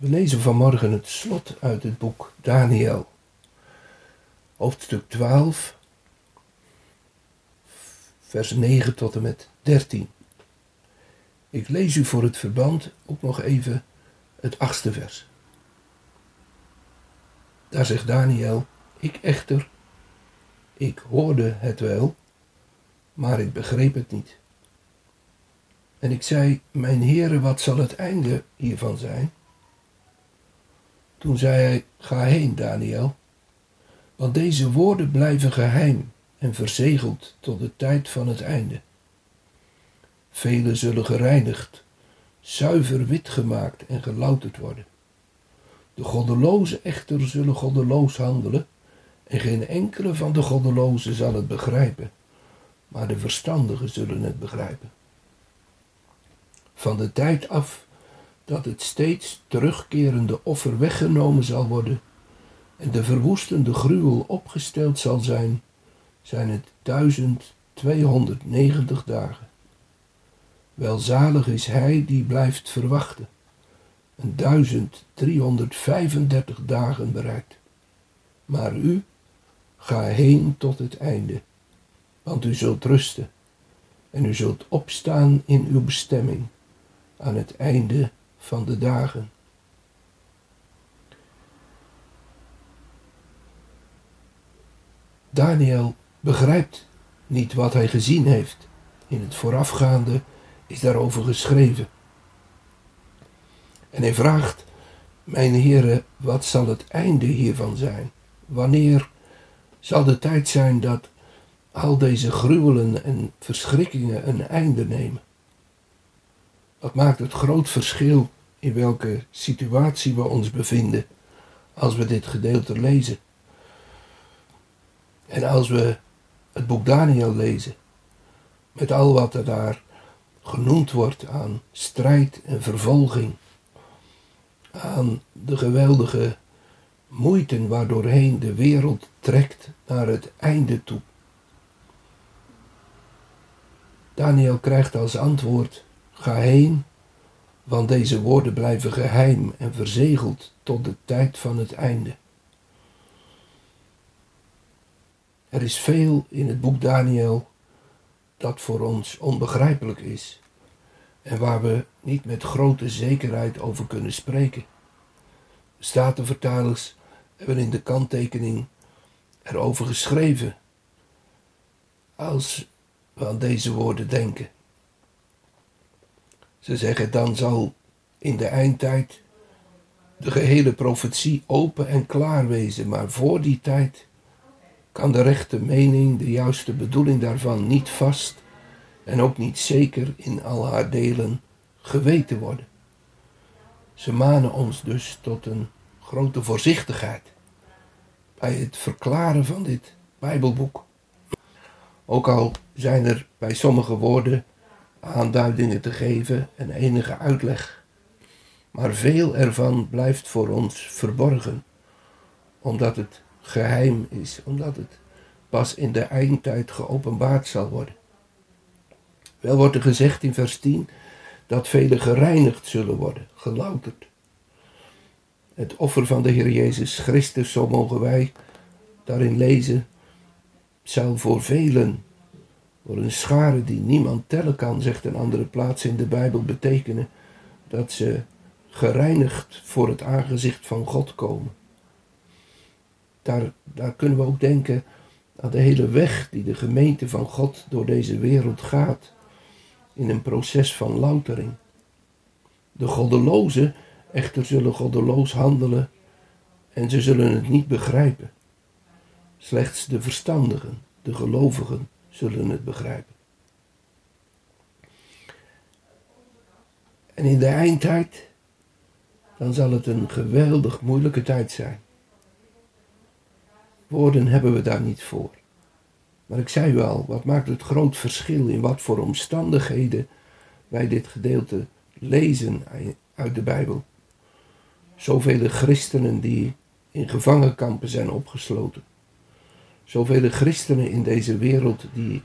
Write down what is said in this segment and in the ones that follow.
We lezen vanmorgen het slot uit het boek Daniel, hoofdstuk 12, vers 9 tot en met 13. Ik lees u voor het verband ook nog even het achtste vers. Daar zegt Daniel, ik echter, ik hoorde het wel, maar ik begreep het niet. En ik zei, mijn heren, wat zal het einde hiervan zijn? Toen zei hij, ga heen, Daniel, want deze woorden blijven geheim en verzegeld tot de tijd van het einde. Velen zullen gereinigd, zuiver wit gemaakt en gelouterd worden. De goddelozen echter zullen goddeloos handelen, en geen enkele van de goddelozen zal het begrijpen, maar de verstandigen zullen het begrijpen. Van de tijd af dat het steeds terugkerende offer weggenomen zal worden en de verwoestende gruwel opgesteld zal zijn, zijn het 1290 dagen. Welzalig is hij die blijft verwachten, en 1335 dagen bereikt. Maar u, ga heen tot het einde, want u zult rusten en u zult opstaan in uw bestemming aan het einde van de dagen. Daniel begrijpt niet wat hij gezien heeft. In het voorafgaande is daarover geschreven. En hij vraagt, mijn heren, wat zal het einde hiervan zijn? Wanneer zal de tijd zijn dat al deze gruwelen en verschrikkingen een einde nemen? Wat maakt het groot verschil in welke situatie we ons bevinden als we dit gedeelte lezen. En als we het boek Daniel lezen, met al wat er daar genoemd wordt aan strijd en vervolging, aan de geweldige moeite waardoorheen de wereld trekt naar het einde toe. Daniel krijgt als antwoord Ga heen, want deze woorden blijven geheim en verzegeld tot de tijd van het einde. Er is veel in het boek Daniel dat voor ons onbegrijpelijk is en waar we niet met grote zekerheid over kunnen spreken. Statenvertalers hebben in de kanttekening erover geschreven als we aan deze woorden denken. Ze zeggen dan zal in de eindtijd de gehele profetie open en klaar wezen, maar voor die tijd kan de rechte mening, de juiste bedoeling daarvan niet vast en ook niet zeker in al haar delen geweten worden. Ze manen ons dus tot een grote voorzichtigheid bij het verklaren van dit Bijbelboek. Ook al zijn er bij sommige woorden aanduidingen te geven en enige uitleg. Maar veel ervan blijft voor ons verborgen, omdat het geheim is, omdat het pas in de eindtijd geopenbaard zal worden. Wel wordt er gezegd in vers 10 dat velen gereinigd zullen worden, gelouterd. Het offer van de Heer Jezus Christus, zo mogen wij daarin lezen, zal voor velen voor een die niemand tellen kan, zegt een andere plaats in de Bijbel, betekenen dat ze gereinigd voor het aangezicht van God komen. Daar, daar kunnen we ook denken aan de hele weg die de gemeente van God door deze wereld gaat, in een proces van loutering. De goddelozen echter zullen goddeloos handelen en ze zullen het niet begrijpen. Slechts de verstandigen, de gelovigen, zullen het begrijpen. En in de eindtijd, dan zal het een geweldig moeilijke tijd zijn. Woorden hebben we daar niet voor. Maar ik zei u al, wat maakt het groot verschil in wat voor omstandigheden wij dit gedeelte lezen uit de Bijbel. Zoveel christenen die in gevangenkampen zijn opgesloten. Zoveel christenen in deze wereld die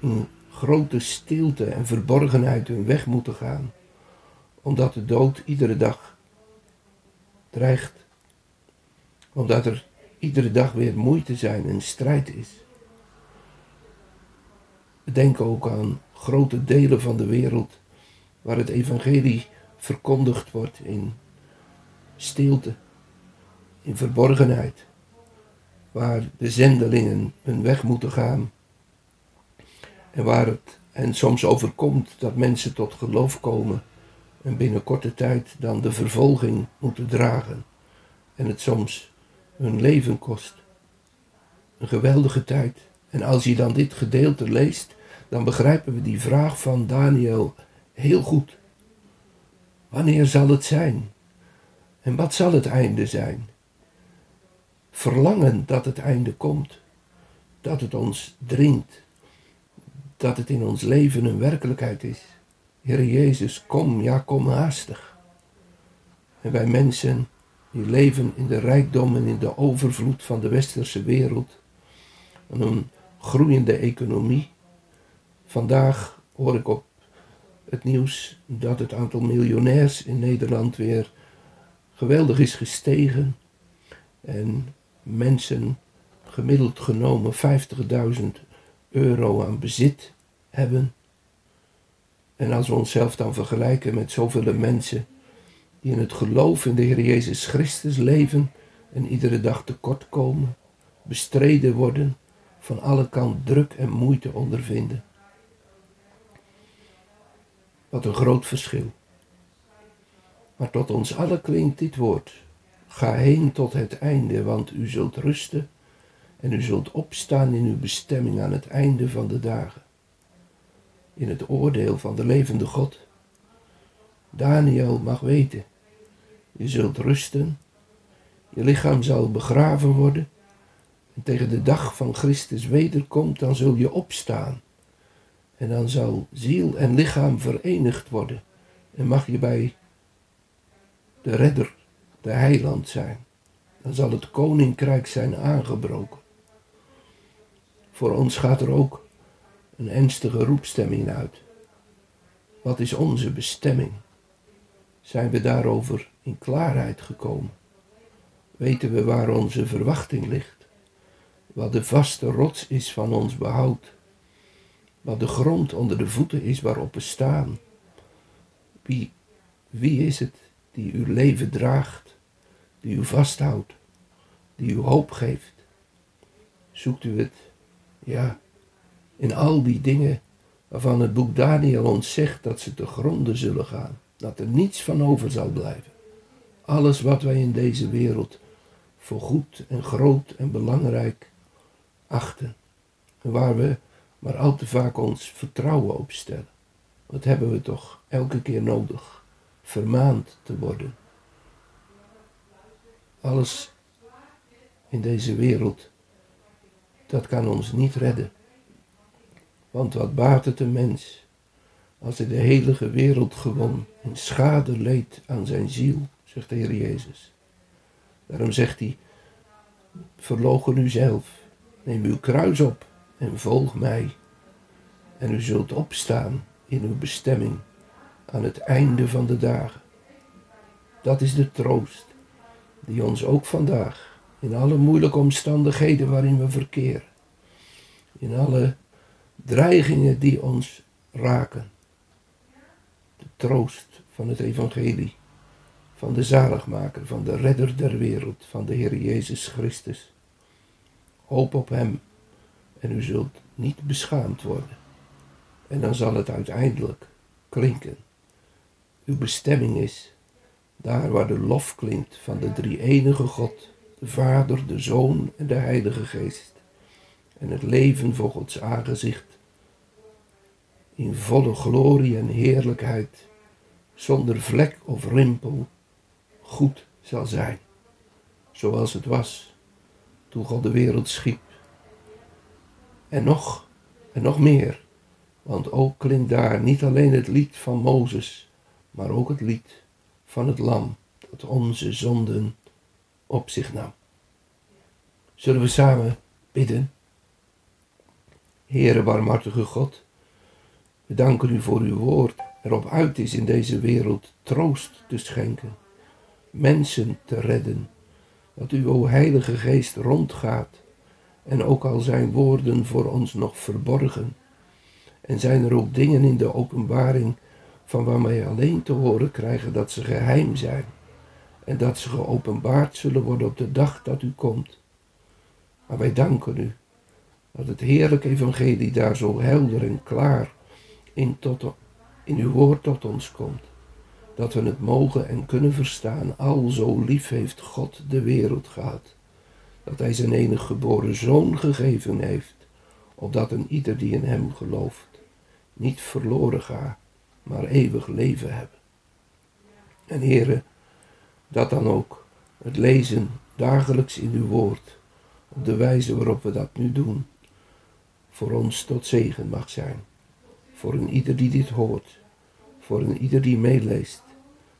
in grote stilte en verborgenheid hun weg moeten gaan, omdat de dood iedere dag dreigt. Omdat er iedere dag weer moeite zijn en strijd is. We denken ook aan grote delen van de wereld waar het evangelie verkondigd wordt in stilte, in verborgenheid, waar de zendelingen hun weg moeten gaan en waar het en soms overkomt dat mensen tot geloof komen en binnen korte tijd dan de vervolging moeten dragen en het soms hun leven kost. Een geweldige tijd. En als je dan dit gedeelte leest, dan begrijpen we die vraag van Daniel heel goed. Wanneer zal het zijn? En wat zal het einde zijn? Verlangen dat het einde komt, dat het ons dringt, dat het in ons leven een werkelijkheid is. Heer Jezus, kom, ja, kom haastig. En wij mensen die leven in de rijkdom en in de overvloed van de westerse wereld, een groeiende economie. Vandaag hoor ik op het nieuws dat het aantal miljonairs in Nederland weer geweldig is gestegen. En mensen gemiddeld genomen 50.000 euro aan bezit hebben. En als we onszelf dan vergelijken met zoveel mensen die in het geloof in de Heer Jezus Christus leven en iedere dag tekort komen, bestreden worden, van alle kant druk en moeite ondervinden. Wat een groot verschil. Maar tot ons allen klinkt dit woord. Ga heen tot het einde, want u zult rusten en u zult opstaan in uw bestemming aan het einde van de dagen. In het oordeel van de levende God. Daniel mag weten, je zult rusten, je lichaam zal begraven worden en tegen de dag van Christus wederkomt, dan zul je opstaan. En dan zal ziel en lichaam verenigd worden en mag je bij de redder, de heiland zijn. Dan zal het koninkrijk zijn aangebroken. Voor ons gaat er ook een ernstige roepstemming uit. Wat is onze bestemming? Zijn we daarover in klaarheid gekomen? Weten we waar onze verwachting ligt? Wat de vaste rots is van ons behoud? Wat de grond onder de voeten is waarop we staan? Wie, wie is het die uw leven draagt, die u vasthoudt, die u hoop geeft? Zoekt u het, ja, in al die dingen waarvan het boek Daniel ons zegt dat ze te gronden zullen gaan, dat er niets van over zal blijven. Alles wat wij in deze wereld voor goed en groot en belangrijk achten, en waar we maar al te vaak ons vertrouwen op stellen. Wat hebben we toch elke keer nodig? Vermaand te worden. Alles in deze wereld, dat kan ons niet redden. Want wat baat het een mens als hij de hele wereld gewon en schade leed aan zijn ziel, zegt de Heer Jezus. Daarom zegt hij, verloochen u zelf, neem uw kruis op en volg mij. En u zult opstaan in uw bestemming aan het einde van de dagen. Dat is de troost die ons ook vandaag, in alle moeilijke omstandigheden waarin we verkeren, in alle dreigingen die ons raken. De troost van het evangelie, van de zaligmaker, van de redder der wereld, van de Heer Jezus Christus. Hoop op Hem en u zult niet beschaamd worden. En dan zal het uiteindelijk klinken. Uw bestemming is daar waar de lof klinkt van de drie enige God, de Vader, de Zoon en de Heilige Geest. En het leven voor Gods aangezicht in volle glorie en heerlijkheid, zonder vlek of rimpel, goed zal zijn, zoals het was toen God de wereld schiep. En nog, en nog meer, want ook klinkt daar niet alleen het lied van Mozes, maar ook het lied van het lam dat onze zonden op zich nam. Zullen we samen bidden? Heere barmhartige God, we danken u voor uw woord erop uit is in deze wereld troost te schenken, mensen te redden, dat uw Heilige Geest rondgaat en ook al zijn woorden voor ons nog verborgen. En zijn er ook dingen in de openbaring van waar wij alleen te horen krijgen dat ze geheim zijn en dat ze geopenbaard zullen worden op de dag dat u komt. Maar wij danken u dat het heerlijke evangelie daar zo helder en klaar in, tot, in uw woord tot ons komt. Dat we het mogen en kunnen verstaan, al zo lief heeft God de wereld gehad. Dat hij zijn enige geboren zoon gegeven heeft, opdat een ieder die in hem gelooft, niet verloren gaat, maar eeuwig leven hebben. En heren, dat dan ook, het lezen dagelijks in uw woord, op de wijze waarop we dat nu doen, voor ons tot zegen mag zijn. Voor een ieder die dit hoort, voor een ieder die meeleest,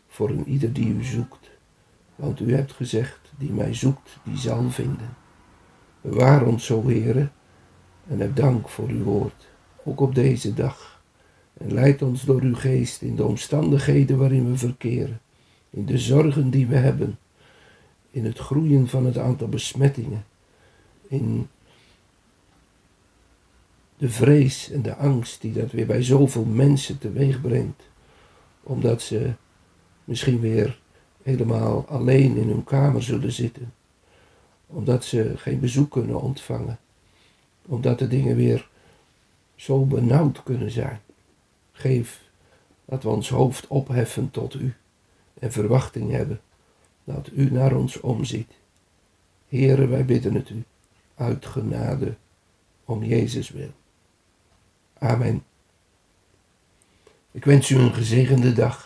voor een ieder die u zoekt. Want u hebt gezegd, die mij zoekt, die zal vinden. Bewaar ons zo, heren, en heb dank voor uw woord, ook op deze dag. En leid ons door uw geest in de omstandigheden waarin we verkeren, in de zorgen die we hebben, in het groeien van het aantal besmettingen, in de vrees en de angst die dat weer bij zoveel mensen teweeg brengt, omdat ze misschien weer helemaal alleen in hun kamer zullen zitten, omdat ze geen bezoek kunnen ontvangen, omdat de dingen weer zo benauwd kunnen zijn. Geef dat we ons hoofd opheffen tot u en verwachting hebben dat u naar ons omziet. Heren, wij bidden het u uit genade om Jezus wil. Amen. Ik wens u een gezegende dag.